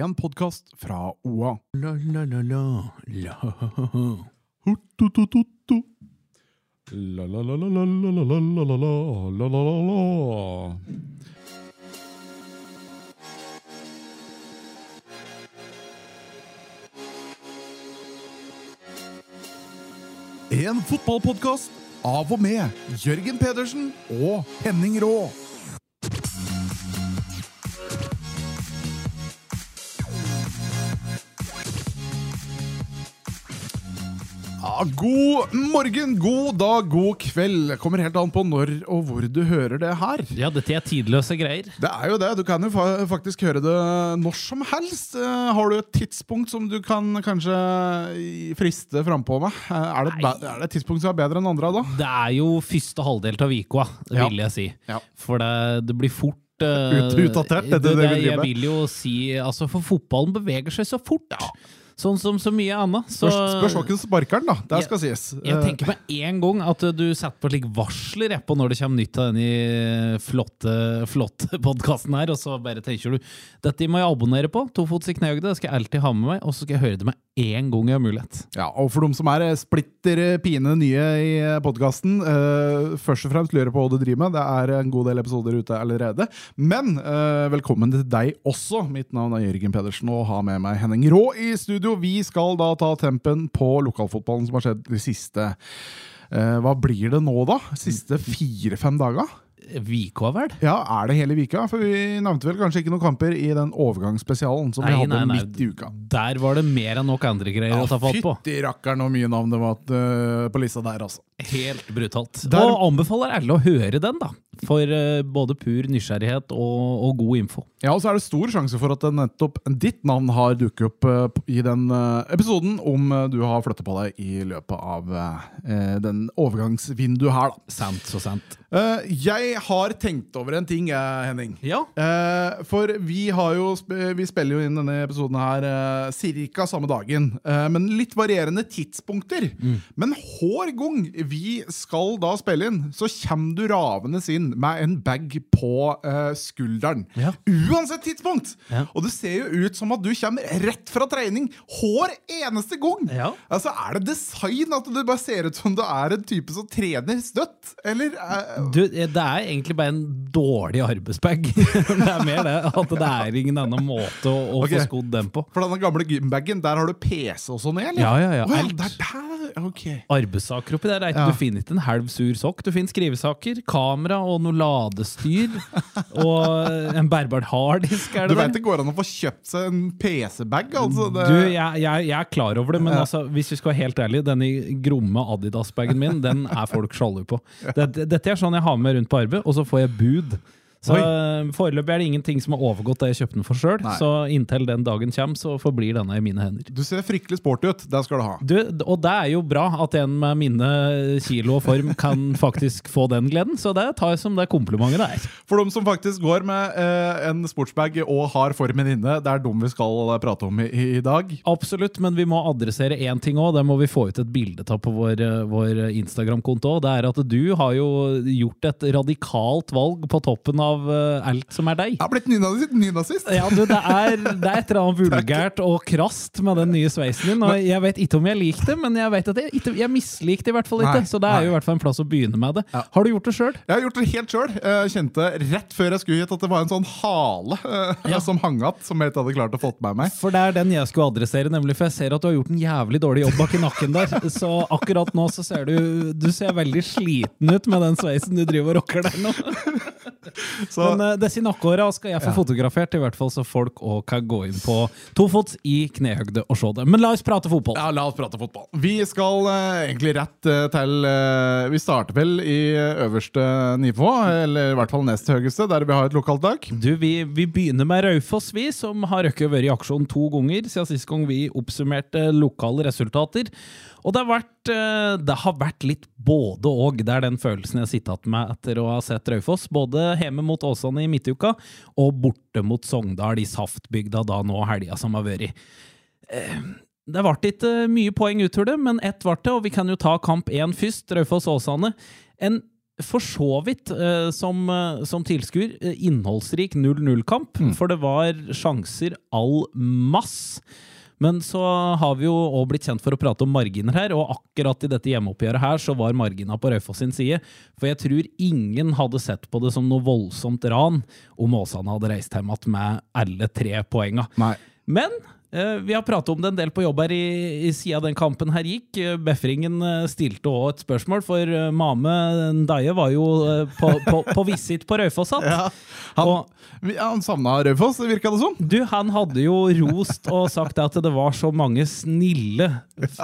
en podkast fra OA. La-la-la-la-la En fotballpodkast av og med Jørgen Pedersen og Henning Raa. Ja, god morgen, god dag, god kveld. Kommer helt an på når og hvor du hører det her. Ja, dette er tidløse greier. Det er jo det. Du kan jo fa faktisk høre det når som helst. Uh, har du et tidspunkt som du kan kanskje friste frampå med? Uh, Er det, et er det et tidspunkt som er bedre enn andre da? Det er jo første halvdel av uka, Ja. vil jeg si. Ja. For det, det blir fort eh, Ut- utdatert, det det driver Jeg vil jo si Altså, for fotballen beveger seg så fort. Sånn som så mye annet. Så Spørs, hvem sparker den, da. Det Jeg- skal sies. jeg Eh, tenker med en gang at du setter på slik varsler jeg, på når det kommer nytt av denne flotte, flotte podkasten her, og så bare tenker du dette må jeg abonnere på. Tofots i knehøyde, det skal jeg alltid ha med meg, og så skal jeg høre det med en gang jeg har mulighet. Ja, og for de som er eh, splitter eh, pine nye i podkasten, uh, først og fremst lurer på hva du driver med. Det er en god del episoder ute allerede. Men uh, velkommen til deg også. Mitt navn er Jørgen Pedersen og har med meg Henning Rå i studio. Vi skal da ta tempen på lokalfotballen som har skjedd de siste eh, Hva blir det nå, da? Siste fire-fem dager? Vika, vel? Ja, er det hele vika? For vi nevnte vel kanskje ikke noen kamper i den overgangsspesialen som vi Nei, hadde nei, nei. midt i uka. Der var det mer enn nok andre greier å ta fatt på. Fytti rakkeren så mye navn det var eh, på lista der, altså. Helt brutalt. Der- Og anbefaler alle å høre den, da. For eh, både pur nysgjerrighet og, og god info. Ja, og så er det stor sjanse for at nettopp ditt navn har dukket opp eh, i den eh, episoden, om du har flyttet på deg i løpet av eh, den overgangsvinduet her, da. Sant så sant. Eh, jeg har tenkt over en ting, Henning. Ja. Eh, for vi har jo Vi spiller jo inn denne episoden her eh, ca. samme dagen. men litt varierende tidspunkter. Men hver gang vi skal da spille inn, så kommer du ravende inn med en bag på uh, skulderen. Ja. Uansett tidspunkt! Ja. Og det ser jo ut som at du kommer rett fra trening hver eneste gang! Ja. Altså, Er det design at du bare ser ut som du er en type som trener støtt? Eller uh... Du, eh, det er egentlig bare en dårlig arbeidsbag. det er mer det. At det er ingen annen måte å, å okay. få skodd den på. For denne gamle gymbagen, der har du PC og sånn eller? Ja, ja, ja, Å, alt. det er der, Okay. Arbeidssaker oppi der. Ikke- Ja. Du finner ikke en halv sur sokk. Du finner skrivesaker, kamera og noe ladestyr. og en bærbar harddisk, er Du det vet det? det går an å få kjøpt seg en PC-bag, altså? Du, jeg, jeg, jeg er klar over det, men altså, hvis vi skal være helt ærlige, denne gromme Adidas-bagen min, den er folk sjalu på. Dette, dette er sånn jeg har med rundt på arbeid, og så får jeg bud. Så Oi. eh, Foreløpig er det ingenting som har overgått det jeg kjøpte den for sjøl, så inntil den dagen kommer, så forblir denne i mine hender. Du ser fryktelig sporty ut. Det skal du ha. Du, og det er jo bra at en med mine kilo og form kan faktisk få den gleden, så det tar jeg som det komplimentet det er. For de som faktisk går med eh, en sportsbag og har formen inne, det er dem vi skal eh, prate om i, i dag. Absolutt, men vi må adressere én ting òg. Det må vi få ut et bilde av på vår, eh, vår Instagram-konto. Det er at du har jo gjort et radikalt valg på toppen av eh, alt som er deg. Jeg har blitt nynazist. Ja, du, det er, det er et eller annet vulgært og krast med den nye sveisen din. Og jeg vet ikke om jeg liker det, men jeg vet at jeg, ikke, jeg mislikte det i hvert fall ikke. Nei, Så det er nei. jo i hvert fall en plass å begynne med det. Ja. Har du gjort det sjøl? Jeg har gjort det helt sjøl. Kjente rett før jeg skulle hit at det var en sånn hale eh, Ja. som hang igjen, som jeg ikke hadde klart å få med meg. For det er den jeg skulle adressere, nemlig for jeg ser at du har gjort en jævlig dårlig jobb bak i nakken der. Så akkurat nå så ser du Du ser veldig sliten ut med den sveisen du driver og rocker der nå. Så, Men uh, disse nakkehåra skal jeg få fotografert, i hvert fall så folk òg kan gå inn på tofots i knehøgde og se det. Men la oss prate fotball. Ja, La oss prate fotball. Vi skal uh, egentlig rett uh, til uh, Vi starter vel i øverste nivå, eller i hvert fall nest høyeste, der vi har et lokalt lag. Du, vi, vi begynner med Raufoss, vi, som har røkket vært i aksjon to ganger siden sist gang vi oppsummerte lokale resultater. Og det har vært, eh, det har vært litt både og. Det er den følelsen jeg har sittet igjen med etter å ha sett Raufoss. Både hjemme mot Åsane i midtuka, og borte mot Sogndal i Saftbygda da nå helga som har vært. Eh, Det ble ikke mye poeng utover det, men ett ble det, og vi kan jo ta kamp én først. Raufoss-Åsane. En for så vidt eh, som, eh, som tilskuer eh, innholdsrik 0-0-kamp, for det var sjanser all mass. Men så har vi jo også blitt kjent for å prate om marginer her, og akkurat i dette hjemmeoppgjøret her så var margina på Raufoss sin side. For jeg tror ingen hadde sett på det som noe voldsomt ran om Åsane hadde reist hjem igjen med alle tre poenga. Nei. Men vi har pratet om det en del på jobb her i, i sida den kampen her gikk. Eh, Befringen eh, stilte òg et spørsmål, for eh, Mame Daie var jo eh, på, på, på visitt på Raufoss. Ja, han, Og- han savna Raufoss, virka det som. Du, han hadde jo rost og sagt at det var så mange snille,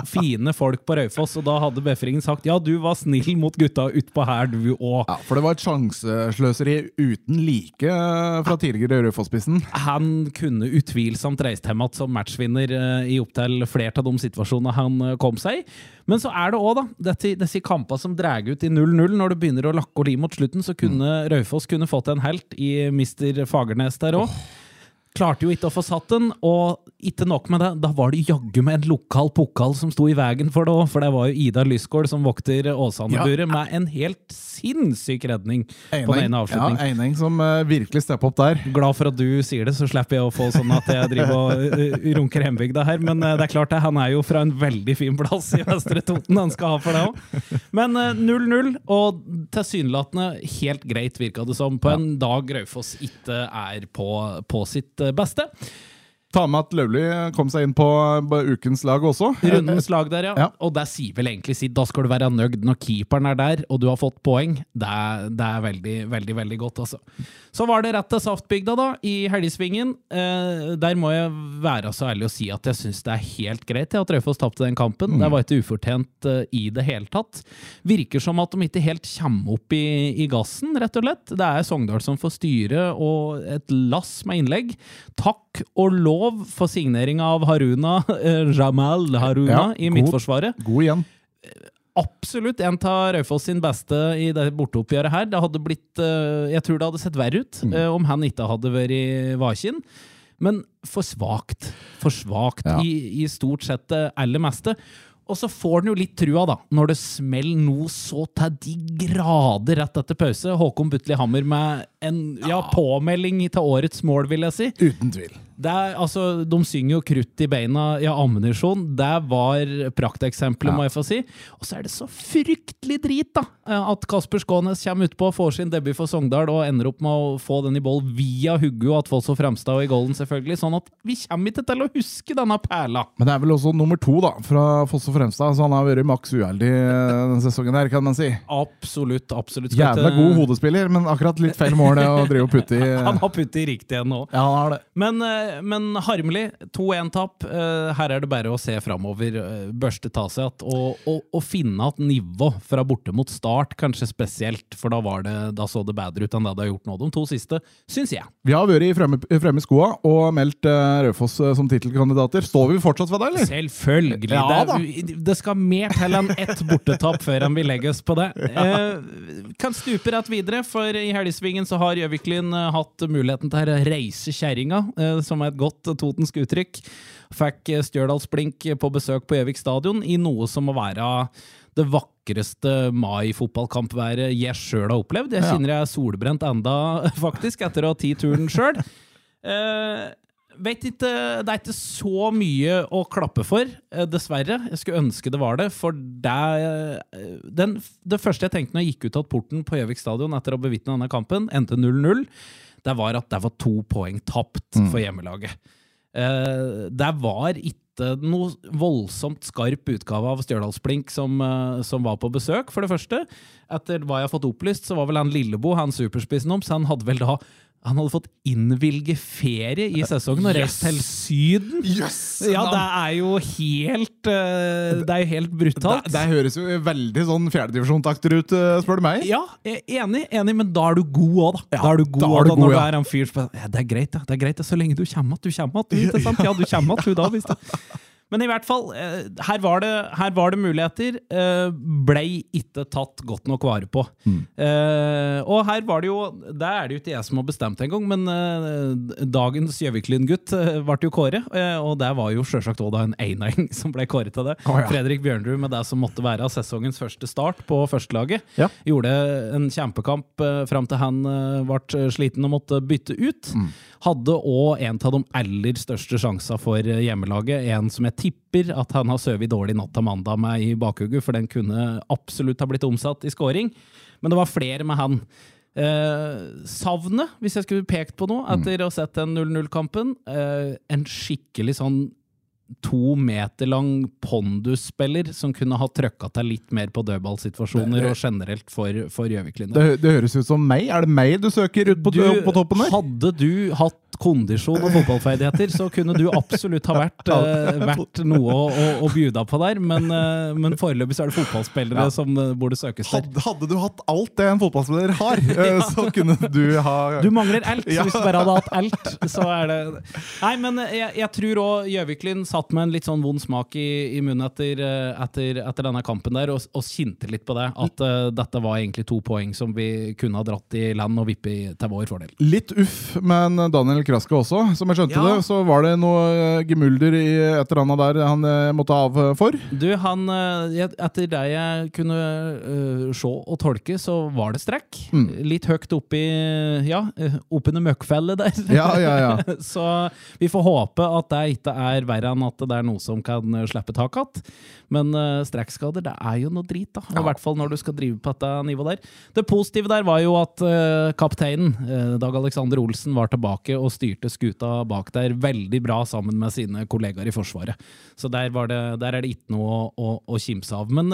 fine folk på Raufoss, og da hadde Befringen sagt ja, du var snill mot gutta utpå her, du òg. Ja, For det var et sjansesløseri uten like eh, fra tidligere Raufoss-spissen. Han kunne utvilsomt reist hjem igjen som matchvinner eh, i opptil flere av de situasjonene han eh, kom seg i. Men så er det òg, da, dette, disse kampene som drar ut i 0-0. Når det begynner å lakke og li mot slutten, så kunne Raufoss kunne fått en helt i Mr. Fagernes der òg. Klarte jo ikke å få satt den, og ikke nok med det, da var det jaggu med en lokal pokal som sto i veien for det òg, for det var jo Ida Lysgård som vokter Åsane-buret med en helt sinnssyk redning på den ene Ja, avslutningen. Eining som uh, virkelig stepper opp der. Glad for at du sier det, så slipper jeg å få sånn at jeg driver og uh, runker hjembygda her. Men uh, det er klart det, han er jo fra en veldig fin plass i Vestre Toten, han skal ha for det òg. Men uh, 0-0, og tilsynelatende helt greit, virka det som, på en dag Raufoss ikke er på, på sitt beste. Ta med at Lauli kom seg inn på ukens lag også. Rundens lag der, ja. Ja. Og det sier vel egentlig sitt. Da skal du være nøyd når keeperen er der, og du har fått poeng. Det er, det er veldig, veldig veldig godt, altså. Så var det rett til Saftbygda, da, i Helgesvingen. Eh, der må jeg være så ærlig å si at jeg syns det er helt greit at Raufoss tapte den kampen. Det var ikke ufortjent eh, i det hele tatt. Virker som at de ikke helt kommer opp i, i gassen, rett og slett. Det er Sogndal som får styre, og et lass med innlegg. Takk og lov for signering av Haruna, eh, Jamal Haruna, Ja, i. Midtforsvaret God igjen. absolutt en av Raufoss sin beste i det borteoppgjøret her. Det hadde blitt, eh, jeg tror det hadde sett verre ut Mm. eh, om han ikke hadde vært vakin. Men for svakt. For svakt Ja. i, i stort sett det aller meste. Og så får den jo litt trua, da, når det smeller noe så til de grader rett etter pause. Håkon Butli Hammer med en ja, påmelding til årets mål, vil jeg si. Uten tvil. Er, altså, de synger jo 'krutt i beina', ja, ammunisjon. Det var prakteksempelet, Ja. må jeg få si. Og så er det så fryktelig drit, da! eh, At Kasper Skånes kommer utpå, får sin debut for Sogndal og ender opp med å få den i boll via Huggu og at og Fremstad i golden, selvfølgelig. Sånn at vi kommer ikke til å huske denne perla. Men det er vel også nummer to da, fra Foss og Fremstad, så han har vært maks uheldig eh, denne sesongen her, kan man si. Absolutt, absolutt. Jævla god hodespiller, men akkurat litt feil mål det å drive og putte i. Han har putte i riktig en nå. Ja, han har det. Men, eh, men harmelig. 2-1-tap. Eh, Her er det bare å se framover, eh, børste ta seg igjen og, og, og finne igjen nivå fra borte mot start, kanskje spesielt. For da, var det, da så det bedre ut enn det det har gjort nå de to siste, syns jeg. Vi har vært i fremme, fremme skoa og meldt eh, Raufoss eh, som tittelkandidater. Står vi fortsatt ved det, eller? Selvfølgelig. Ja, det, det skal mer til enn ett bortetap før han vil legger oss på det. Eh, kan stupe rett videre, for i Helgesvingen så har Gjøviklin eh, hatt muligheten til å reise kjerringa, eh, som er et godt totensk uttrykk. Fikk Stjørdalsblink på besøk på Gjøvik stadion i noe som må være det vakreste mai-fotballkampværet jeg sjøl har opplevd. Jeg kjenner jeg er solbrent enda, faktisk, etter å ha tatt turen sjøl. Eh, vet ikke, Det er ikke så mye å klappe for, eh, dessverre. Jeg skulle ønske det var det. For det, eh, den, det første jeg tenkte når jeg gikk ut av porten på Gjøvik stadion etter å ha bevitna denne kampen, endte 0-0, det var at det var to poeng tapt for hjemmelaget. Eh, det var ikke noe voldsomt skarp utgave av Stjørdalsblink som, eh, som var på besøk, for det første. Etter hva jeg har fått opplyst, så var vel han Lillebo, han superspissen hans, han hadde vel da han hadde fått innvilge ferie i sesongen og reist til Syden. Yes, Ja, det er jo helt eh, Det er jo helt brutalt. det, det høres jo veldig sånn fjerdedivisjonsakter ut, eh, spør du meg. Ja, er enig, enig, men da er du god òg, da. Ja, da er du god, da er du da, god, når ja. du er en fyr som ja, Det er greit, da. Det er greit, da, så lenge du kommer att. Du kommer att, Du, sant? Ja, du kommer att, du da. Hvis det. Men i hvert fall, eh, her var det, her var det muligheter. Eh, blei ikke tatt godt nok vare på. Mm. og her var det jo Det er det jo ikke jeg som har bestemt engang, men eh, dagens Gjøviklyn-gutt eh, ble jo kåret. Eh, og der var jo sjølsagt òg en einering som ble kåret til det. Oh, ja. Fredrik Bjørnrud med det som måtte være sesongens første start på førstelaget. Ja. Gjorde en kjempekamp eh, fram til han eh, ble sliten og måtte bytte ut. Hadde òg en av de aller største sjansene for eh, hjemmelaget. En som jeg tipper at han har sovet dårlig natt til mandag med i bakhugget, for den kunne absolutt ha blitt omsatt i scoring. Men det var flere med han. Eh, savnet, hvis jeg skulle pekt på noe, etter å ha sett den 0-0-kampen eh, En skikkelig sånn to meter lang pondusspiller som kunne ha trøkka til litt mer på dødballsituasjoner og generelt for, Gjøvik-linja. Det, det høres ut som meg. Er det meg du søker ut på, på toppen der? Hadde du hatt kondisjon og fotballferdigheter, så kunne du absolutt ha vært, eh, vært noe å, å, å bjuda på der, men, eh, men foreløpig så er det fotballspillere Ja. som eh, burde søkes der. Hadde, hadde du hatt alt det en fotballspiller har, ja. så kunne du ha Du mangler alt, så Ja. hvis du bare hadde hatt alt, så er det Nei, men jeg, jeg tror òg Gjøviklin satt med en litt sånn vond smak i, i munnen etter, eh, etter, etter denne kampen der, og, og kjente litt på det. At uh, dette var egentlig to poeng som vi kunne ha dratt i land og vippe til vår fordel. Litt uff, men Daniel Kraske også. Som jeg skjønte Ja. det, så var det noe eh, gemulder i et eller annet der han måtte av for. Du, han Etter det jeg kunne uh, se og tolke, så var det strekk. Mm. Litt høyt oppi Ja, oppunder møkkfellet der. Ja, ja, ja. så vi får håpe at det ikke er verre enn at det er noe som kan eh, slippe tak igjen. Men uh, strekkskader, det er jo noe drit, da. I hvert fall når du skal drive på dette nivået der. Det positive der var jo at uh, kapteinen, uh, Dag Alexander Olsen, var tilbake og styrte skuta bak der veldig bra sammen med sine kollegaer i Forsvaret. Så der, var det, der er det ikke noe å, å, kimse av. Men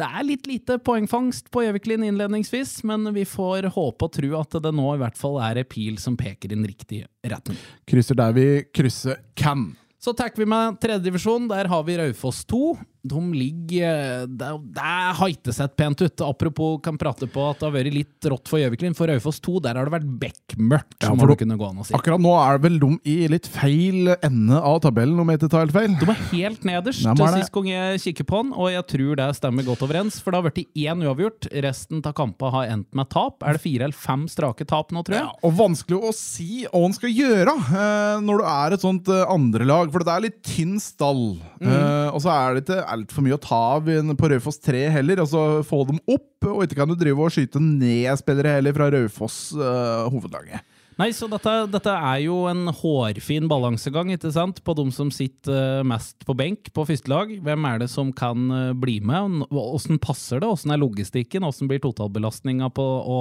det er litt lite poengfangst på Gjøviklin innledningsvis, men vi får håpe og tro at det nå i hvert fall er en pil som peker i den riktige retning. Krysser der vi krysser kan. Så takker vi med tredjedivisjon. Der har vi Raufoss 2. De ligger Det, det har ikke sett pent ut. Apropos kan prate på at det har vært litt rått for Gjøviklin. For Raufoss 2 der har det vært bekmørkt, Ja, må det kunne gå an å si. Akkurat nå er vel de i litt feil ende av tabellen, om jeg ikke tar helt feil. De er helt nederst er det. sist gang jeg kikker på den, og jeg tror det stemmer godt overens. For det har vært én uavgjort. Resten av kampene har endt med tap. Er det fire eller fem strake tap nå, tror jeg? Ja, og vanskelig å si hva han skal gjøre eh, når du er et sånt eh, andrelag, for det er litt tynn stall. Mm. og så er det ikke altfor mye å ta av på Raufoss 3 heller. Altså få dem opp, og ikke kan du drive og skyte ned spillere heller fra Raufoss uh, hovedlaget. Nei, så dette, dette er jo en hårfin balansegang, ikke sant? På de som sitter eh, mest på benk på første lag. Hvem er det som kan eh, bli med? Åssen passer det? Åssen er logistikken? Åssen blir totalbelastninga på å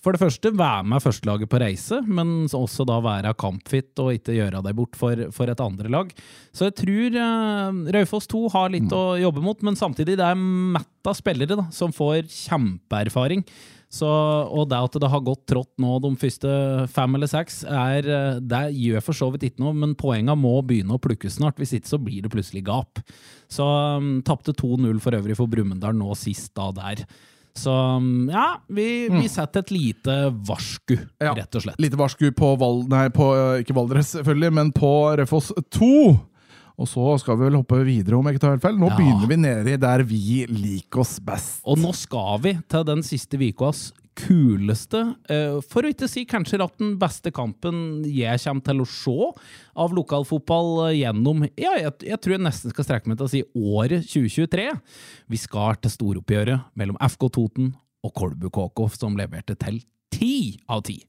for det første være med førstelaget på reise, men også da være kampfit og ikke gjøre deg bort for, for et andre lag. Så jeg tror uh, Raufoss 2 har litt å jobbe mot, men samtidig det er mett av spillere da, som får kjempeerfaring. Så, og det at det har gått trått nå de første fem eller seks, er, eh, det gjør for så vidt ikke noe, men poengene må begynne å plukkes snart. Hvis ikke så blir det plutselig gap. Så um, tapte 2-0 for øvrig for Brumunddal nå sist da der. Så um, ja, vi, vi setter et lite varsku, Ja. rett og slett. Lite varsku på, Val nei, på eh, ikke Valdres, selvfølgelig, men på Raufoss 2. Og så skal vi vel hoppe videre, om jeg ikke tar helt feil. Nå Ja. begynner vi nedi der vi liker oss best. Og nå skal vi til den siste ukas kuleste, eh, for å ikke si kanskje at den beste kampen jeg kommer til å se av lokalfotball eh, gjennom Ja, jeg, jeg tror jeg nesten skal strekke meg til å si året 2023. Vi skal til storoppgjøret mellom FK Toten og Kolbu KK, som leverte til ti av ti.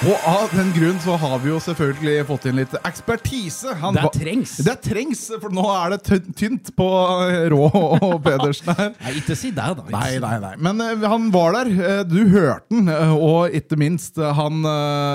Og av den grunn så har vi jo selvfølgelig fått inn litt ekspertise. Han Det trengs. Det trengs, for nå er det tynt på eh, Rå og Pedersen her. Nei, ikke si det, da. Nei, nei, nei. Men uh, han var der. Uh, Du hørte han, Uh, og ikke minst, han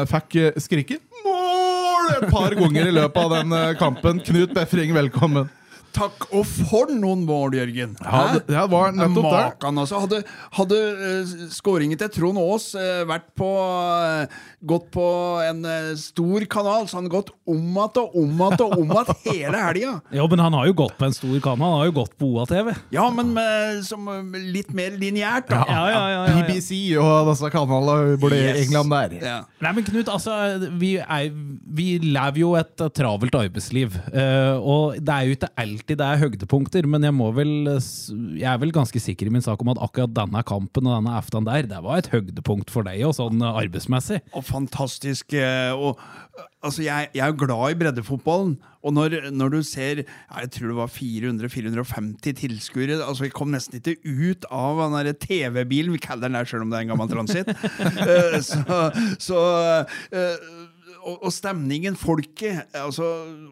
fikk skrike 'mål' et par ganger i løpet av den kampen. Knut Befring, velkommen. Takk! Og for noen mål, Jørgen! Hæ? det, det var nettopp det. Makan, altså. Hadde, hadde uh, skåringen til Trond Aas uh, vært på uh, gått på en eh, stor kanal, så hadde han gått om igjen og om igjen og om igjen hele helga. Ja, men han har jo gått på en stor kanal. Han har jo gått på OA-TV. Ja, men med, som, eh, litt mer lineært, da. Ja, ja, ja, ja, ja. BBC og disse kanalene bor i Yes. England der. Ja. Nei, men Knut, altså, vi, er, vi lever jo et eh, travelt arbeidsliv. eh, og det er jo ikke alltid det er høydepunkter, men jeg vel Jeg er vel ganske sikker i min sak om at akkurat denne kampen og denne aften der, det var et høydepunkt for deg, og sånn eh, arbeidsmessig. Og fantastisk. eh, Og, altså jeg, jeg er glad i breddefotballen. Og når, når du ser Jeg tror det var 400-450 tilskuere. Altså Vi kom nesten ikke ut av den TV-bilen. Vi kaller den der selv om det er en gammel transit. Eh, så så og, og stemningen, folket, altså,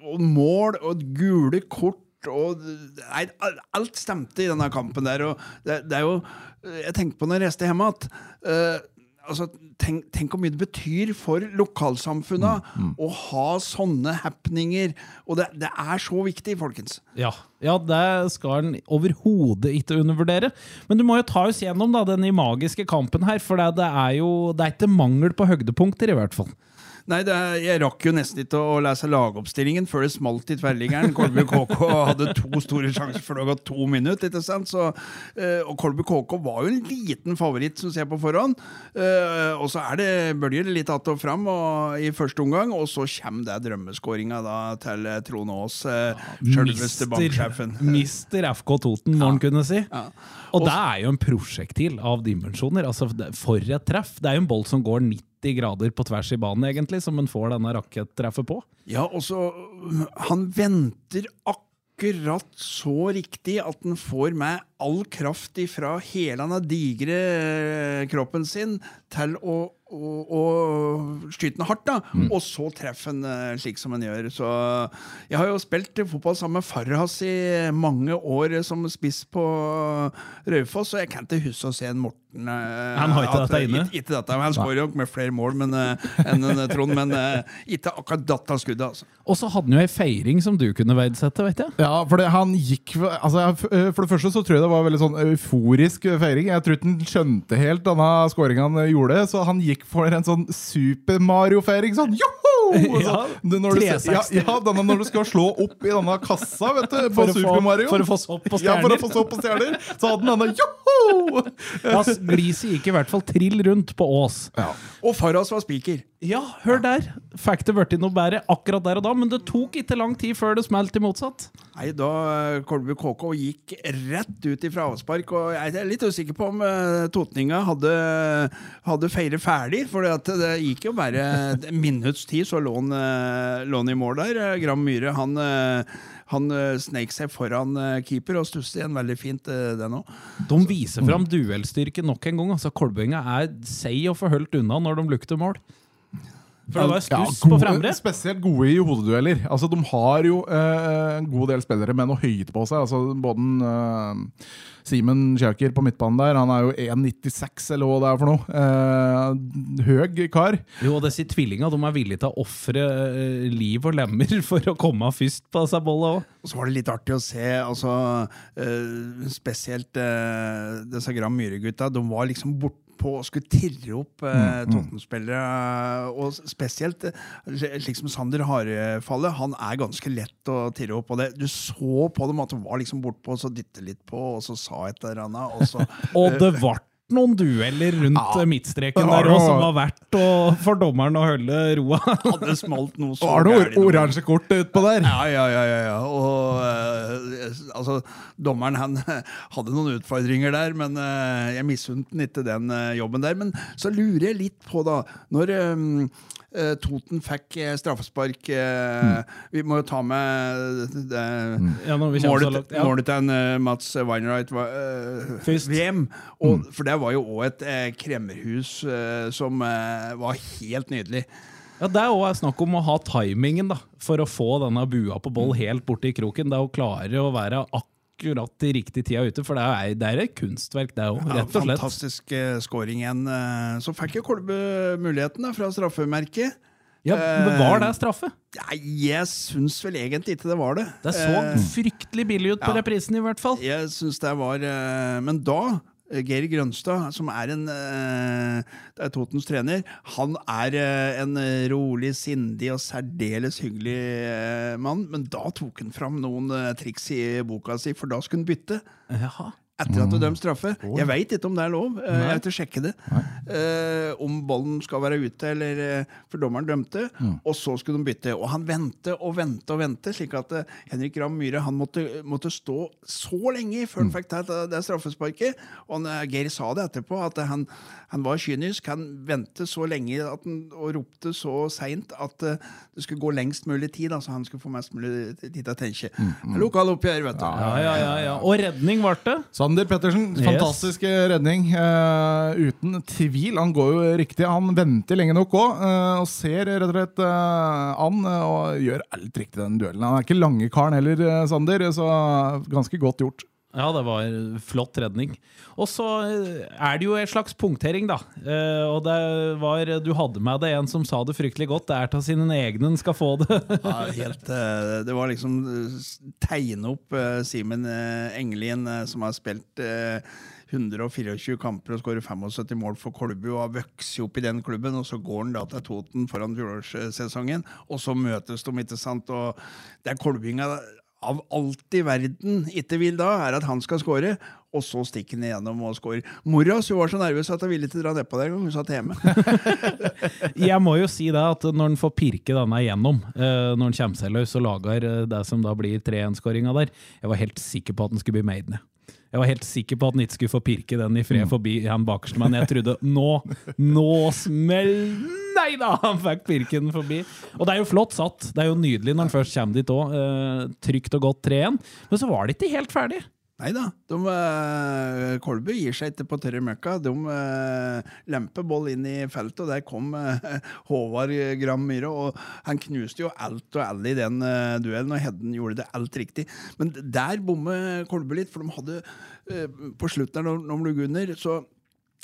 og mål og gule kort og nei, Alt stemte i denne kampen der. Og det, det er jo Jeg tenkte på når jeg reiste hjem at uh, altså, tenk, tenk hvor mye det betyr for lokalsamfunna å ha sånne happeninger. Og det, det er så viktig, folkens. Ja, ja det skal en overhodet ikke undervurdere. Men du må jo ta oss gjennom da, den magiske kampen her, for det, det er jo det er ikke mangel på høydepunkter, i hvert fall. Nei, det er, Jeg rakk jo nesten ikke å lese lagoppstillingen før det smalt i tverrliggeren. Kolby KK hadde to store sjanser før det hadde gått to minutter. ikke sant? Så, eh, og Kolby KK var jo en liten favoritt, som ser på forhånd. Eh, og så er det bølger litt att og fram og, i første omgang, og så kommer det drømmeskåringa til eh, Trond Aas, sjølveste banksjefen. Mister FK Toten, må en kunne si. Ja. Og det er jo en prosjektil av dimensjoner. Altså, for et treff! Det er jo en boll som går 90 grader på tvers i banen, egentlig, som en får denne rakettreffet på. Ja, og øh, Han venter akkurat så riktig at han får med all kraft ifra hele den digre øh, kroppen sin til å, å, å skyte den hardt, da. Og så treffer han øh, slik som han gjør. Så jeg har jo spilt fotball sammen med Farras i mange år som spiss på Raufoss, og jeg kan ikke huske å se en Morten øh, Han har ikke dette inne? Ikke, dette, men Han skårer jo med flere mål men, enn en Trond, men ikke akkurat datt av skuddet. altså. Og så hadde han jo ei feiring som du kunne verdsette, vet jeg. Ja, for det, han gikk altså, eh, For det første så tror jeg det var veldig sånn euforisk feiring. Jeg tror ikke han skjønte helt denne skåringa han gjorde, så han gikk for en sånn Super Mario-feiring. Sånn joho! Ja, det- når du, ja, ja, denne når du skal slå opp i denne kassa vet du, på For å, få, Super Mario. for å få sopp på stjerner. Ja, for å få sopp på stjerner. Så hadde den denne joho! Ja, Gliset gikk i hvert fall trill rundt på Ås. Og Farras var spiker. Ja, hør der! Fikk det blitt noe bedre akkurat der og da, men det tok ikke lang tid før det smalt i motsatt. Nei, da Kolbu Kolby KK gikk rett ut ifra avspark, og jeg er litt usikker på om eh, totninga hadde, hadde feiret ferdig, for det gikk jo bare et minutts tid, så lå han, eh, lå han i mål der. Eh, Gram Myhre, han, eh, han sneik seg foran keeper og stusset igjen veldig fint, den òg. De viser fram duellstyrke nok en gang. altså Kolbøynga er seig og forholdt unna når de lukter mål. For det var stuss Ja, på gode- fremre. Spesielt gode i hodedueller. Altså, de har jo eh, en god del spillere med noe høyde på seg. Altså, både eh, Simen Kjøker på midtbanen der, han er jo 1,96 eller hva det er for noe. Eh, høg kar. Jo, og disse tvillinga de er villige til å ofre eh, liv og lemmer for å komme først på seg bolla òg. Og så var det litt artig å se, altså, eh, spesielt uh, disse Gram Myhre-gutta. De var liksom bortpå å skulle tirre opp eh, Tottenham-spillere. Og spesielt uh, slik som Sander Harefallet. Han er ganske lett å tirre opp. Og det, du så på dem at de var liksom bortpå, og så dytte litt på, og så sa et eller annet. Og så, Og det ble noen dueller rundt Ja, eh, midtstreken der òg, som var verdt å, for dommeren å holde roa. hadde smalt noe Det så var det oransje kort utpå der. Ja, ja, ja. ja, ja. Og uh, altså, dommeren han hadde noen utfordringer der, men uh, jeg misunte han ikke den uh, jobben der. Men så lurer jeg litt på, da, når eh, Toten fikk eh, straffespark mm. Vi må jo ta med det, Ja, målet. Ja. målet til eh, Mats Weinreit VM. Og, For det var jo òg et eh, kremmerhus eh, som eh, var helt nydelig. Ja, Det er også snakk om å ha timingen da, for å få denne bua på boll helt borti kroken. Det er å klare å være akkurat i riktig tida ute, for det er, det er et kunstverk, det òg, Ja, rett og slett. Fantastisk eh, scoring igjen. eh. Så fikk jo Kolbe muligheten da, fra straffemerket. Ja, men Var det straffe? Nei, jeg syns vel egentlig ikke det var det. Det så Eh, fryktelig billig ut på ja. reprisen, i hvert fall. Jeg synes det var eh, Men da eh, Geir Grønstad, som er en eh, det er Totens trener, han er eh, en eh, rolig, sindig og særdeles hyggelig eh, mann. Men da tok han fram noen eh, triks i boka si, for da skulle han bytte. Jaha. Etter at du dømt straffe. Jeg veit ikke om det er lov. Eh, Jeg vet har ikke sjekket det. Uh, om bollen skal være ute, eller eh, For dommeren dømte. Og så skulle de bytte. Og han vente og vente og vente, slik at eh, Henrik Ramm Myhre han måtte, måtte stå så lenge før han fikk ta det, straffesparket. Og han, Geir sa det etterpå, at han, han var kynisk. Han ventet så lenge at han, og ropte så seint at det skulle gå lengst mulig tid. Altså han skulle få mest mulig tid til å tenke. Lokal Lokaloppgjør, vet du. Ja, ja, ja, ja. Og redning ble det. Sander Pettersen, fantastisk yes. redning. Uh, uten tvil. Han går jo riktig. Han venter lenge nok òg, og ser rett og slett uh, an eh, og gjør alt riktig i den duellen. Han er ikke lange karen heller, eh, Sander, så ganske godt gjort. Ja, det var flott redning. Og så eh, er det jo en slags punktering, da. Eh, og det var Du hadde med deg en som sa det fryktelig godt. Det er til sine egne en skal få det. Ja, helt, eh, det var liksom tegne opp Simen Engelin, som har spilt eh, 124 kamper og skårer 75 mål for Kolbu og har vokst opp i den klubben. Og så går han da til Toten foran fjorårssesongen, og så møtes de, ikke sant. Og det er kolbinga av alt i verden ikke vil da, er at han skal score. Og så stikker han igjennom og scorer. Mora hun var så nervøs at hun ville ikke dra nedpå der engang. Hun satt hjemme. Jeg må jo si det at når han får pirke denne igjennom, eh, når han kommer seg løs og lager eh, det som da blir 3-1-skåringa der, jeg var helt sikker på at han skulle bli made ned. Jeg var helt sikker på at han ikke skulle få pirke den i fred forbi han bakerste, men jeg trodde nå, nå smell... Nei da, han fikk pirken forbi. Og det er jo flott satt. Det er jo nydelig når han først kommer dit òg. Eh, trygt og godt 3-1. Men så var det ikke helt ferdig. Nei da. Eh, Kolbu gir seg ikke på tørre møkka. De uh, lemper boll inn i feltet, og der kom uh, Håvard Gram Myhre. Og han knuste jo alt og alle i den duellen, og Hedden gjorde det alt riktig. Men der bommer Kolbu litt, for de hadde på slutten når de lå under, så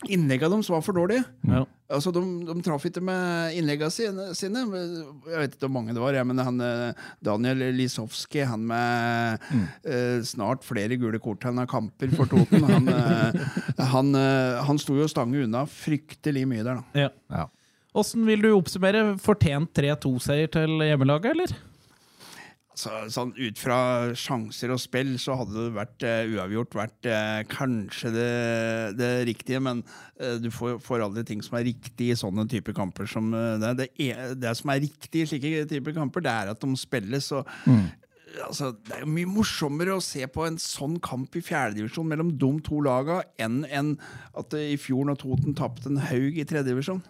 Innleggene deres var for dårlige. Ja. Altså, De, de traff ikke med innleggene sine. sine. Jeg vet ikke hvor mange det var, jeg, men han, eh, Daniel Lisowski, han med eh, snart flere gule kort han har kamper for Toten, han, eh, han, eh, han sto jo og stange unna fryktelig mye der, da. Ja. Ja. Åssen vil du oppsummere fortjent 3-2-seier til hjemmelaget, eller? Så, sånn Ut fra sjanser og spill så hadde det vært uh, uavgjort vært uh, kanskje det, det riktige, men uh, du får, får aldri ting som er riktig i sånne typer kamper som det. Det, er, det som er riktig i slike typer kamper, det er at de spilles. og Altså, det er jo mye morsommere å se på en sånn kamp i fjerdedivisjon mellom de to laga enn en at det i fjor når Toten tapte en haug i tredjedivisjon.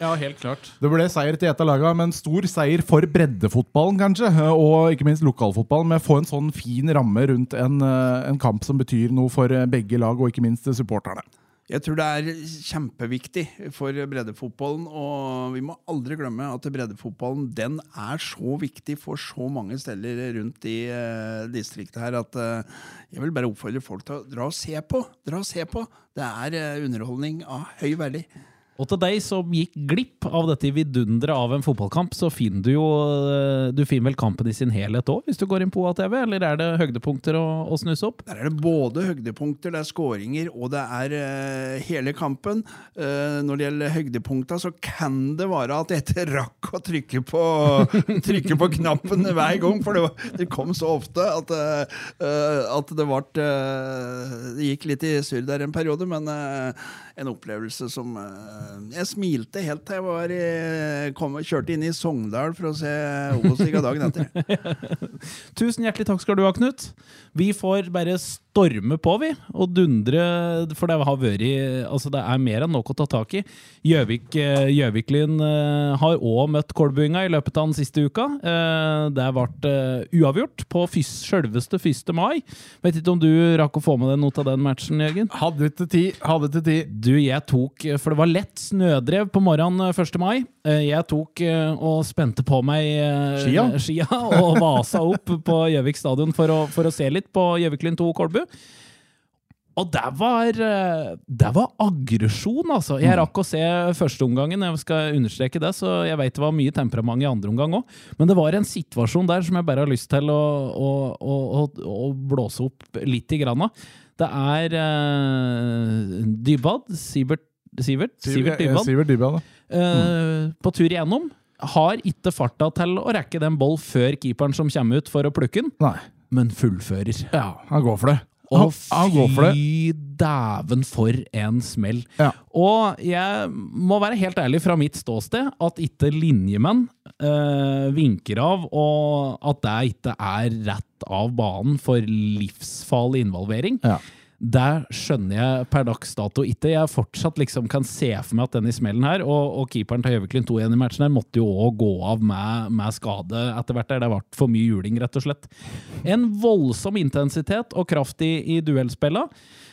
Ja, helt klart. Det ble seier til ett av lagene, men stor seier for breddefotballen, kanskje. Og ikke minst lokalfotballen, med å få en sånn fin ramme rundt en, eh, en kamp som betyr noe for eh, begge lag, og ikke minst supporterne. Jeg tror det er kjempeviktig for breddefotballen, og vi må aldri glemme at breddefotballen den er så viktig for så mange steder rundt i uh, distriktet her at uh, jeg vil bare oppfordre folk til å dra og se på. Dra og se på. Det er uh, underholdning av høy verdi. Og til deg som gikk glipp av dette vidunderet av en fotballkamp, så finner du jo eh, Du finner vel kampen i sin helhet òg, hvis du går inn på OA-TV? Eller er det høydepunkter å, å snuse opp? Der er det både høydepunkter, det er skåringer, og det er uh, hele kampen. Uh, når det gjelder høydepunkta, så kan det være at jeg rakk å trykke på, trykke på knappen hver gang, for det, var, det kom så ofte at, eh, at det ble Det gikk litt i surr der en periode, men en opplevelse som Jeg smilte helt til jeg var i, kom, kjørte inn i Sogndal for å se Obos-liga dagen etter. Tusen hjertelig takk skal du ha, Knut. Vi får bare storme på, vi, og dundre, for det har vært Altså, det er mer enn nok å ta tak i. Gjøvik-Lyn eh, har òg møtt Kolbuinga i løpet av den siste uka. Eh, Det ble eh, uavgjort på sjølveste 1. mai. Vet ikke om du rakk å få med deg noe av den matchen, Jørgen? Hadde ikke tid, hadde ikke tid. Du, jeg tok For det var lett snødrev på morgenen eh, 1. mai. Eh, Jeg tok eh, og spente på meg eh, Skia? skia og vasa opp på Gjøvik stadion for å, for å se litt på Gjøviklyn 2 Kolbu. Og det var, der var aggresjon, altså. Jeg rakk å se førsteomgangen, jeg skal understreke det, så jeg vet det var mye temperament i andre omgang òg. Men det var en situasjon der som jeg bare har lyst til å, å, å, å, blåse opp litt i grann av. Det er uh, Dybad, Sivert Sivert, Sivert Ja, Dybwad, Sivert Dybwad, da. eh, på tur igjennom. Har ikke farta til å rekke den ball før keeperen som kommer ut for å plukke den, Nei. men fullfører. Ja, han går for det. Og fy dæven for en smell. Ja. Og jeg må være helt ærlig fra mitt ståsted at ikke linjemenn øh, vinker av, og at det ikke er rett av banen for livsfarlig involvering. Ja. Det skjønner jeg per dags dato ikke. Jeg fortsatt liksom kan se for meg at denne smellen her, og, og keeperen til Gjøviklyn 2-1 i matchen her, måtte jo òg gå av med, med skade etter hvert. der Det ble for mye juling, rett og slett. En voldsom intensitet og kraft i, i duellspilla.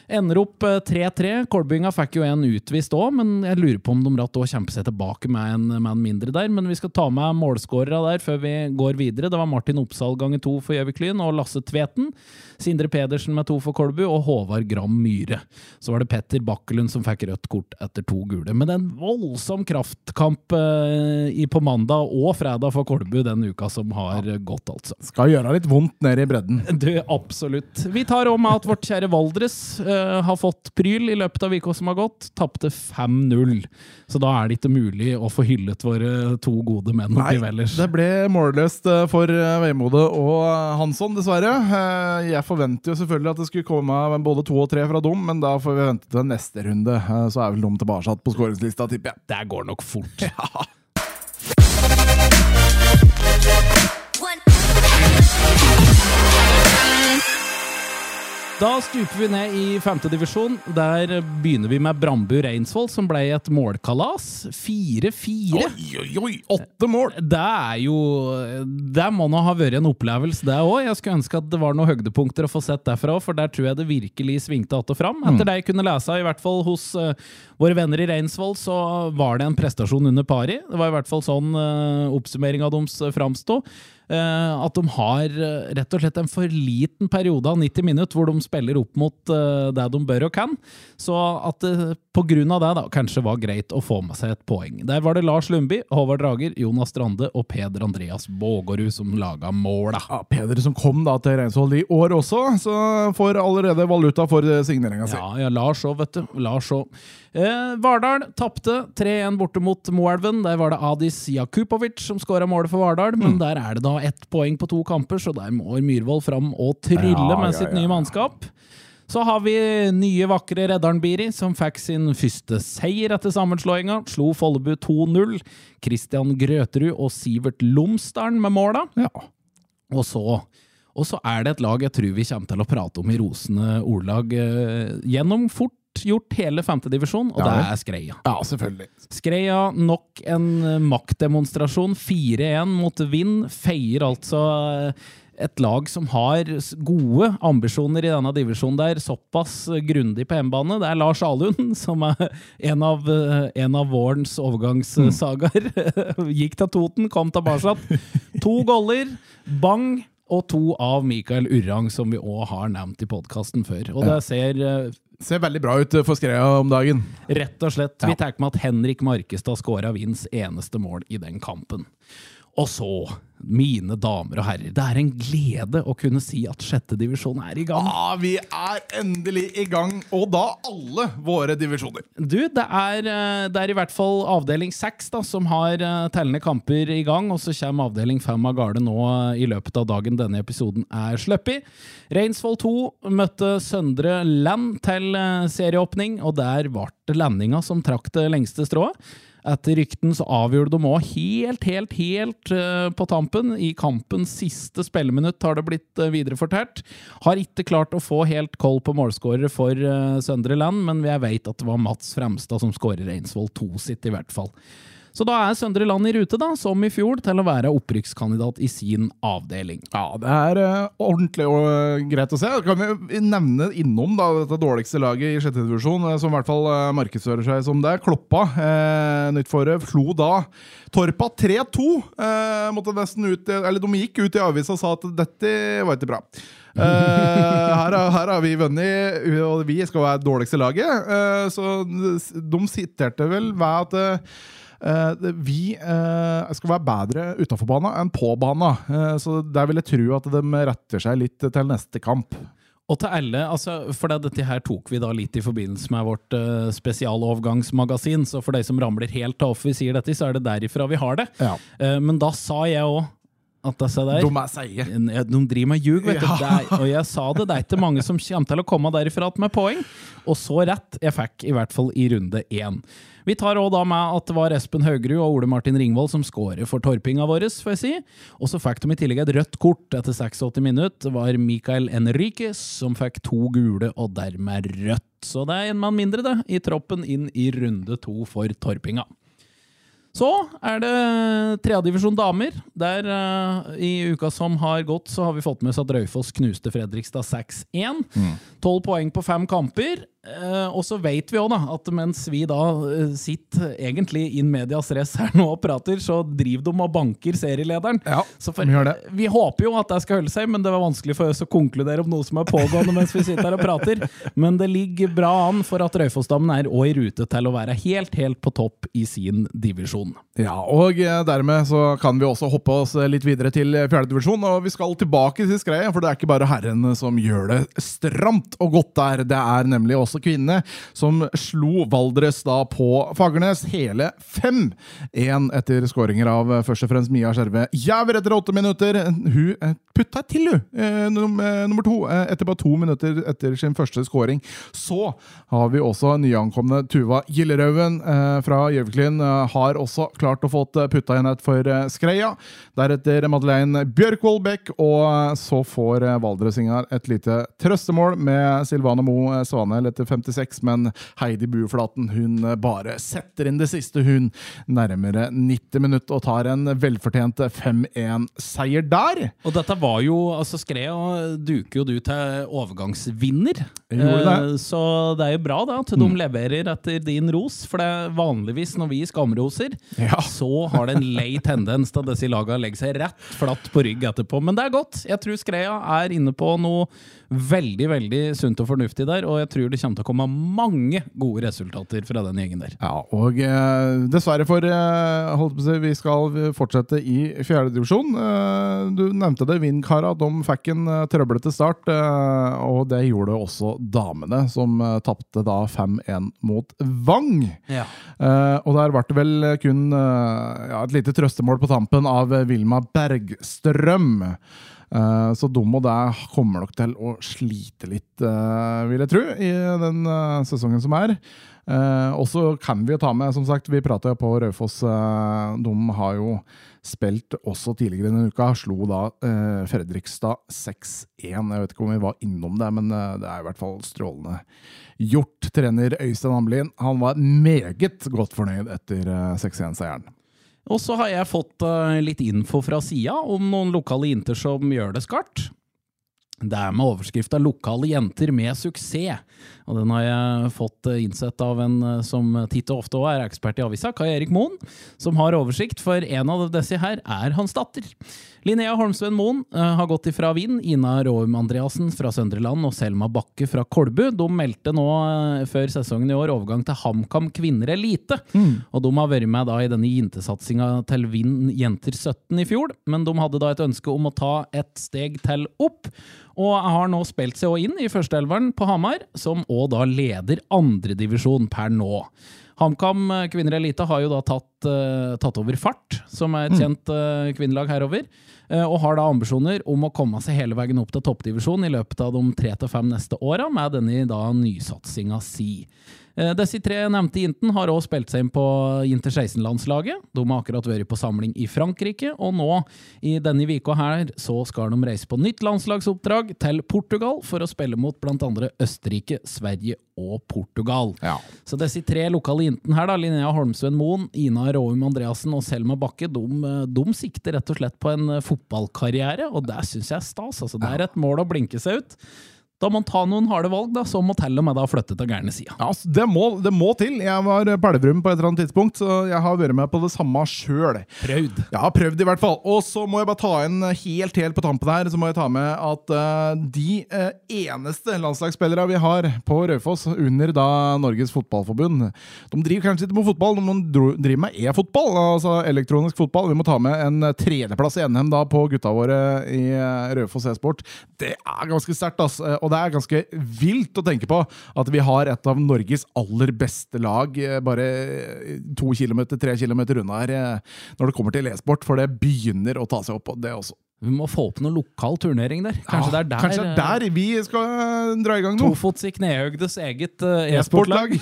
Ender opp eh, 3-3. Kolbynga fikk jo en utvist òg, men jeg lurer på om de ratt òg kjemper seg tilbake med en, med en mindre der. Men vi skal ta med målskårere der før vi går videre. Det var Martin Oppsal ganger to for Gjøviklyn og Lasse Tveten. Sindre Pedersen med to for Kolbu og Håvard Gram Myhre. Så var det Petter Bakkelund som fikk rødt kort etter to gule. Men en voldsom kraftkamp eh, på mandag og fredag for Kolbu den uka som har gått, altså. Skal gjøre litt vondt nede i bredden. Du, absolutt. Vi tar om at vårt kjære Valdres uh, har fått pryl i løpet av uka som har gått. Tapte 5-0. Så da er det ikke mulig å få hyllet våre to gode menn oppi Vellers. det ble målløst eh, for Veimode og Hansson, dessverre. Jeg forventer jo selvfølgelig at det skulle komme både to og tre fra dem, men da får vi vente til neste runde. Eh, Så er vel de tilbake på skåringslista, tipper jeg. Det går nok fort. Da stuper vi ned i femtedivisjon. Der begynner vi med Brambu Reinsvoll, som ble et målkalas. 4-4. Oi, oi, oi! Åtte mål! Det er jo Det må nå ha vært en opplevelse, det òg. Jeg skulle ønske at det var noen høydepunkter å få sett derfra òg, for der tror jeg det virkelig svingte att og fram. Etter det jeg kunne lese, i hvert fall hos uh, våre venner i Reinsvoll, så var det en prestasjon under pari. Det var i hvert fall sånn uh, oppsummeringa deres framsto. Eh, at de har eh, rett og slett en for liten periode av 90 minutter hvor de spiller opp mot eh, det de bør og kan. Så at det på grunn av det da, kanskje var greit å få med seg et poeng. Der var det Lars Lundby, Håvard Drager, Jonas Strande og Peder Andreas Bågerud som laga måla. Ja, Peder som kom da til Reinsvoll i år også, så får allerede valuta for signeringa si. Ja, ja, Lars òg, vet du. Lars òg. Eh, Vardal tapte 3-1 borte mot Moelven. Der var det Adis Jakupovic som skåra målet for Vardal, men der er det da ett poeng på to kamper, så der må Myhrvold fram og trylle med sitt nye mannskap. Så har vi nye, vakre Reddaren Biri, som fikk sin første seier etter sammenslåinga. Slo Follebu 2-0. Christian Grøterud og Sivert Lomsdalen med måla. Ja. Og så, og så er det et lag jeg tror vi kommer til å prate om i rosende ordlag eh, gjennom fort gjort hele femtedivisjon, og Ja, det er Skreia. ja, selvfølgelig. Skreia nok en eh, maktdemonstrasjon. 4-1 mot Vind. Feier altså eh, et lag som har gode ambisjoner i denne divisjonen der, såpass eh, grundig på hjemmebane. Det er Lars Alund, som er en av, en av vårens overgangssagaer. Gikk til Toten, kom tilbake. To goller, bang, og to av Mikael Urrang, som vi òg har nevnt i podkasten før. Og det ser Ser veldig bra ut for Skreia om dagen. Rett og slett. Vi tar med at Henrik Markestad skåra Vinds eneste mål i den kampen. Og så, mine damer og herrer, det er en glede å kunne si at sjette divisjon er i gang. Ja, vi er endelig i gang, og da alle våre divisjoner. Du, det er, eh, det er i hvert fall avdeling seks som har eh, tellende kamper i gang, og så kommer avdeling fem av garde nå eh, i løpet av dagen denne episoden er sluppet. Reinsvoll 2 møtte Søndre Land til serieåpning, og der ble det landinga som trakk det lengste strået. Etter rykten så avgjorde de òg helt, helt, helt eh, på tampen. I kampens siste spilleminutt har det blitt uh, viderefortalt. Har ikke klart å få helt koll på målskårere for eh, Søndre Land, men jeg vet at det var Mats Fremstad som skårer Reinsvoll 2 sitt, i hvert fall. Så da er Søndre Land i rute, da, som i fjor, til å være opprykkskandidat i sin avdeling. Ja, det er uh, ordentlig og uh, greit å se. Kan vi nevne innom da, dette dårligste laget i sjette divisjon, eh, som i hvert fall uh, markedsfører seg som det. Kloppa, nytt for det, slo da Torpa 3-2. Eh, måtte nesten ut, eller De gikk ut i avisa og sa at dette var ikke bra. Uh, her, har- her har vi vunnet, og vi skal være det dårligste laget. Uh, så de siterte vel ved at det- vi eh, skal være bedre utafor bana enn på bana. Eh, så der vil jeg tro at de retter seg litt til neste kamp. Og til alle, altså, for det, dette her tok vi da litt i forbindelse med vårt uh, spesialovergangsmagasin, så for de som ramler helt av vi sier dette, så er det derifra vi har det. Ja. Uh, men da sa jeg òg at disse der De er seige. De driver med ljug, vet. Ja. du. Der, og jeg sa det, det er ikke mange som kommer til å komme derifra med poeng. Og så rett jeg fikk, i hvert fall i runde én. Vi tar også da med at det var Espen Haugerud og Ole Martin Ringvold som skårer for torpinga vår, får jeg si. Og så fikk de i tillegg et rødt kort etter 86 minutter. Det var Mikael Enriquez som fikk to gule og dermed rødt. Så det er en mann mindre, det, i troppen inn i runde to for torpinga. Så er det tredjedivisjon damer. Der uh, i uka som har gått, så har vi fått med oss at Raufoss knuste Fredrikstad 6-1. Tolv poeng på fem kamper. Eh, og så vet vi òg at mens vi da eh, sitter egentlig in medias race her nå og prater, så driver de og banker serielederen. Ja, Så for. Vi håper jo at det skal holde seg, men det var vanskelig for oss å konkludere om noe som er pågående mens vi sitter her og prater. Men det ligger bra an for at Raufoss-dammen er òg i rute til å være helt, helt på topp i sin divisjon. Ja, og eh, dermed så kan vi også hoppe oss eh, litt videre til fjerdedivisjon. Og vi skal tilbake til skreia, for det er ikke bare herrene som gjør det stramt og godt der. Det er nemlig også kvinnene som slo Valdres da på Fagernes hele 5-1 etter skåringer av eh, først og fremst Mia Skjerve Jæver etter åtte minutter. Hun eh, putta til, hun! Eh, num nummer to. Etter bare to minutter etter sin første skåring. Så har vi også nyankomne Tuva Gillerøven eh, fra Gjøviklyn. Har også klart å få putta inn et for Skreia. Deretter Madeleine Bjørkvold Beck, og så får Valdresingar et lite trøstemål med Silvane Mo Svanel Svanhild etter 56, men Heidi Bueflaten hun eh, bare setter inn det siste, hun. Nærmere 90 minutter og tar en velfortjent 5-1-seier der. Og dette var jo altså Skrea duker jo du til overgangsvinner. Det. Eh, Så det er jo bra da at de leverer etter din ros, for det er vanligvis når vi skamroser, Ja. så har det en lei tendens til at disse lagene legger seg rett flatt på rygg etterpå. Men det er godt. Jeg tror Skrea er inne på noe veldig, veldig sunt og fornuftig der, og jeg tror det kommer til å komme mange gode resultater fra den gjengen der. Ja, og eh, dessverre for eh, holdt på å si, Vi skal fortsette i fjerdedivisjon. Eh, du nevnte det, Vindkara de fikk en eh, trøblete start. Eh, og det gjorde også damene, som eh, tapte da 5-1 mot Vang. Ja. Eh, og der ble det vel kun eh, ja, et lite trøstemål på tampen av Vilma Bergstrøm. Eh, så dum og kommer nok til å slite litt, eh, vil jeg tro, i den eh, sesongen som er. Og så kan vi jo ta med, som sagt, vi prata jo på Raufoss. de har jo spilt også tidligere denne uka. Slo da Fredrikstad 6-1. Jeg vet ikke om vi var innom det, men det er i hvert fall strålende gjort. Trener Øystein Amlin han var meget godt fornøyd etter eh, 6-1-seieren. Og så har jeg fått eh, litt info fra sida om noen lokale jenter som gjør det skarpt. Det er med overskrifta 'Lokale jenter med suksess'. Og den har jeg fått eh, innsett av en eh, som titt og ofte også er ekspert i avisa, Kai Erik Moen, som har oversikt, for en av disse her er hans datter. Linnea Holmsven Moen eh, har gått ifra Vind, Ina Råum Andreassen fra Søndre Land og Selma Bakke fra Kolbu. De meldte nå eh, før sesongen i år overgang til HamKam kvinner elite. Og de har vært med da i denne jentesatsinga til Vind jenter 17 i fjor, men de hadde da et ønske om å ta et steg til opp. Og har nå spilt seg inn i førsteelveren på Hamar, som òg da leder andredivisjon per nå. HamKam eh, kvinner elite har jo da tatt, eh, tatt over Fart, som er et kjent eh, kvinnelag herover, og har da ambisjoner om å komme seg hele veien opp til toppdivisjon i løpet av de tre til fem neste åra, med denne da nysatsinga si. Eh, Disse tre nevnte jentene har også spilt seg inn på Jinter 16-landslaget. De har akkurat vært på samling i Frankrike, og nå i denne vika her så skal de reise på nytt landslagsoppdrag til Portugal for å spille mot andre Østerrike, Sverige og Portugal. Ja. Så disse tre lokale jentene her, da, Linnea Holmsven Moen, Ina Råum Andreassen og Selma Bakke, de, de sikter rett og slett på en eh, fotballkarriere, og det syns jeg er stas. Altså, det er et mål å blinke seg ut. Da må man ta noen harde valg, da, som må til og med da flytte til gærne sida. Ja, altså, det, må, det må til. Jeg var pælvrum på et eller annet tidspunkt, så jeg har vært med på det samme sjøl. Prøvd. Ja, prøvd, i hvert fall. Og så må jeg bare ta inn helt helt på tampen her, så må jeg ta med at uh, de uh, eneste landslagsspillere vi har på Raufoss under da Norges Fotballforbund, de driver kanskje ikke med fotball, de driver med e-fotball, altså elektronisk fotball. Vi må ta med en tredjeplass i NM da på gutta våre i uh, Raufoss e-sport. Det er ganske sterkt, altså. Og det er ganske vilt å tenke på at vi har et av Norges aller beste lag bare to kilometer, tre kilometer unna her når det kommer til e-sport, for det begynner å ta seg opp, på det også. Vi må få opp noe lokal turnering der. Kanskje ja, det er der, kanskje er der vi skal dra i gang noe. Tofots i knehøgdes eget e-sportlag.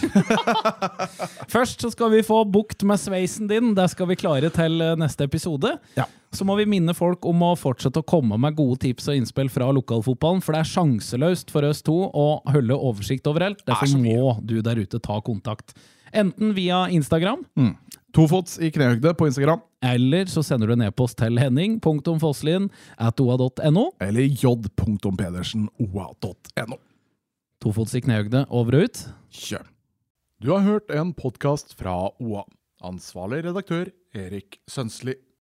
Først så skal vi få bukt med sveisen din. Det skal vi klare til neste episode. Ja. Så må vi minne folk om å fortsette å komme med gode tips og innspill fra lokalfotballen, for det er sjanseløst for oss to å holde oversikt overalt. Derfor må du der ute ta kontakt. Enten via Instagram. Mm. Tofots i knehøgde på Instagram. Eller så sender du en e-post til henning.fosslin at oa.no. Eller j.pedersen.oa.no. Tofots i knehøgde over og ut. Kjør. Du har hørt en podkast fra OA. Ansvarlig redaktør Erik Sønsli.